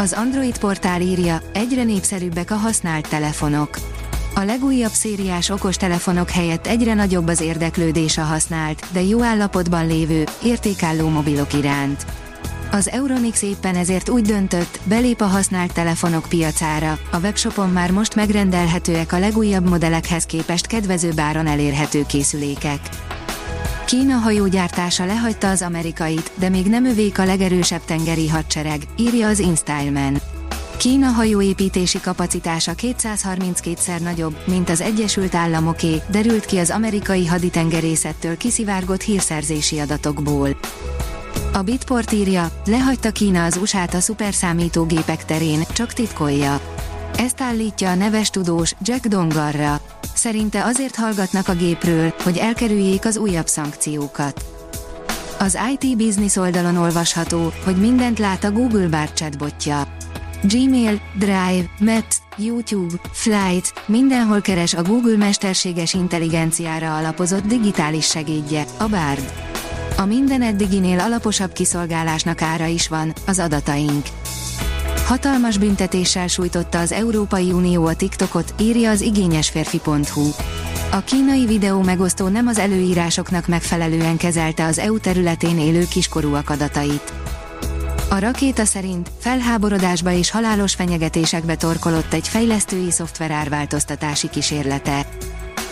Az Android portál írja, egyre népszerűbbek a használt telefonok. A legújabb szériás okos telefonok helyett egyre nagyobb az érdeklődés a használt, de jó állapotban lévő, értékálló mobilok iránt. Az Euronix éppen ezért úgy döntött, belép a használt telefonok piacára, a webshopon már most megrendelhetőek a legújabb modellekhez képest kedvező áron elérhető készülékek. Kína hajógyártása lehagyta az amerikait, de még nem övék a legerősebb tengeri hadsereg, írja az InStyleman. Kína hajóépítési kapacitása 232-szer nagyobb, mint az Egyesült Államoké, derült ki az amerikai haditengerészettől kiszivárgott hírszerzési adatokból. A Bitport írja, lehagyta Kína az USA-t a szuperszámítógépek terén, csak titkolja. Ezt állítja a neves tudós Jack Dongarra. Szerinte azért hallgatnak a gépről, hogy elkerüljék az újabb szankciókat. Az IT Business oldalon olvasható, hogy mindent lát a Google Bar chatbotja. Gmail, Drive, Maps, YouTube, Flight, mindenhol keres a Google mesterséges intelligenciára alapozott digitális segédje, a Bard. A minden eddiginél alaposabb kiszolgálásnak ára is van, az adataink. Hatalmas büntetéssel sújtotta az Európai Unió a TikTokot, írja az igényesférfi.hu. A kínai videó megosztó nem az előírásoknak megfelelően kezelte az EU területén élő kiskorúak adatait. A rakéta szerint felháborodásba és halálos fenyegetésekbe torkolott egy fejlesztői szoftver árváltoztatási kísérlete.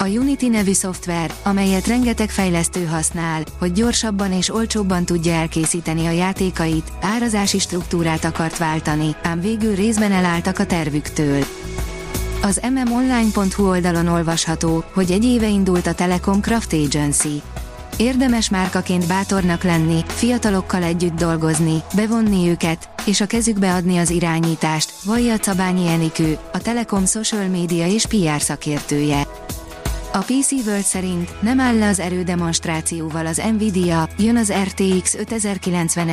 A Unity nevű szoftver, amelyet rengeteg fejlesztő használ, hogy gyorsabban és olcsóbban tudja elkészíteni a játékait, árazási struktúrát akart váltani, ám végül részben elálltak a tervüktől. Az mmonline.hu oldalon olvasható, hogy egy éve indult a Telekom Craft Agency. Érdemes márkaként bátornak lenni, fiatalokkal együtt dolgozni, bevonni őket, és a kezükbe adni az irányítást, vallja Cabányi Enikő, a Telekom social media és PR szakértője. A PC World szerint nem áll le az erődemonstrációval az Nvidia, jön az RTX 5090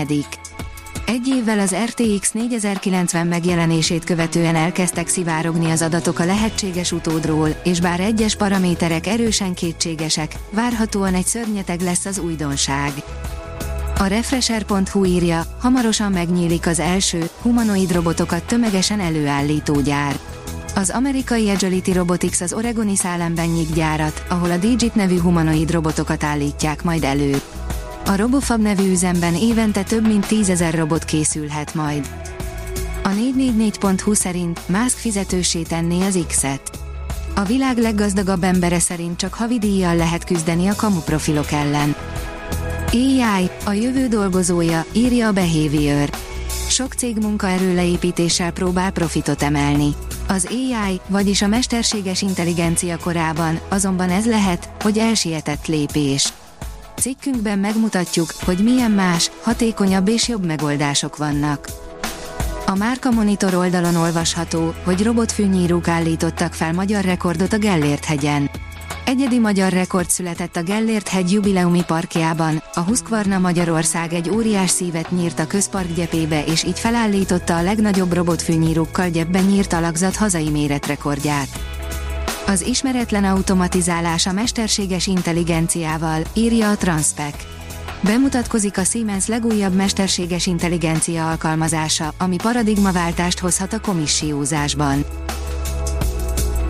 egy évvel az RTX 4090 megjelenését követően elkezdtek szivárogni az adatok a lehetséges utódról, és bár egyes paraméterek erősen kétségesek, várhatóan egy szörnyeteg lesz az újdonság. A Refresher.hu írja, hamarosan megnyílik az első, humanoid robotokat tömegesen előállító gyár. Az amerikai Agility Robotics az Oregoni szállemben nyit gyárat, ahol a Digit nevű humanoid robotokat állítják majd elő. A Robofab nevű üzemben évente több mint tízezer robot készülhet majd. A 444.hu szerint Musk fizetősé tenné az X-et. A világ leggazdagabb embere szerint csak havidíjjal lehet küzdeni a kamuprofilok ellen. AI, a jövő dolgozója, írja a Behavior. Sok cég munkaerő leépítéssel próbál profitot emelni. Az AI, vagyis a mesterséges intelligencia korában, azonban ez lehet, hogy elsietett lépés. Cikkünkben megmutatjuk, hogy milyen más, hatékonyabb és jobb megoldások vannak. A Márka Monitor oldalon olvasható, hogy robotfűnyírók állítottak fel magyar rekordot a Gellért hegyen. Egyedi magyar rekord született a Gellért hegy jubileumi parkjában, a Husqvarna Magyarország egy óriás szívet nyírt a közpark gyepébe és így felállította a legnagyobb robotfűnyírókkal gyepben nyírt alakzat hazai méretrekordját. Az ismeretlen automatizálás a mesterséges intelligenciával, írja a Transpec. Bemutatkozik a Siemens legújabb mesterséges intelligencia alkalmazása, ami paradigmaváltást hozhat a komissiózásban.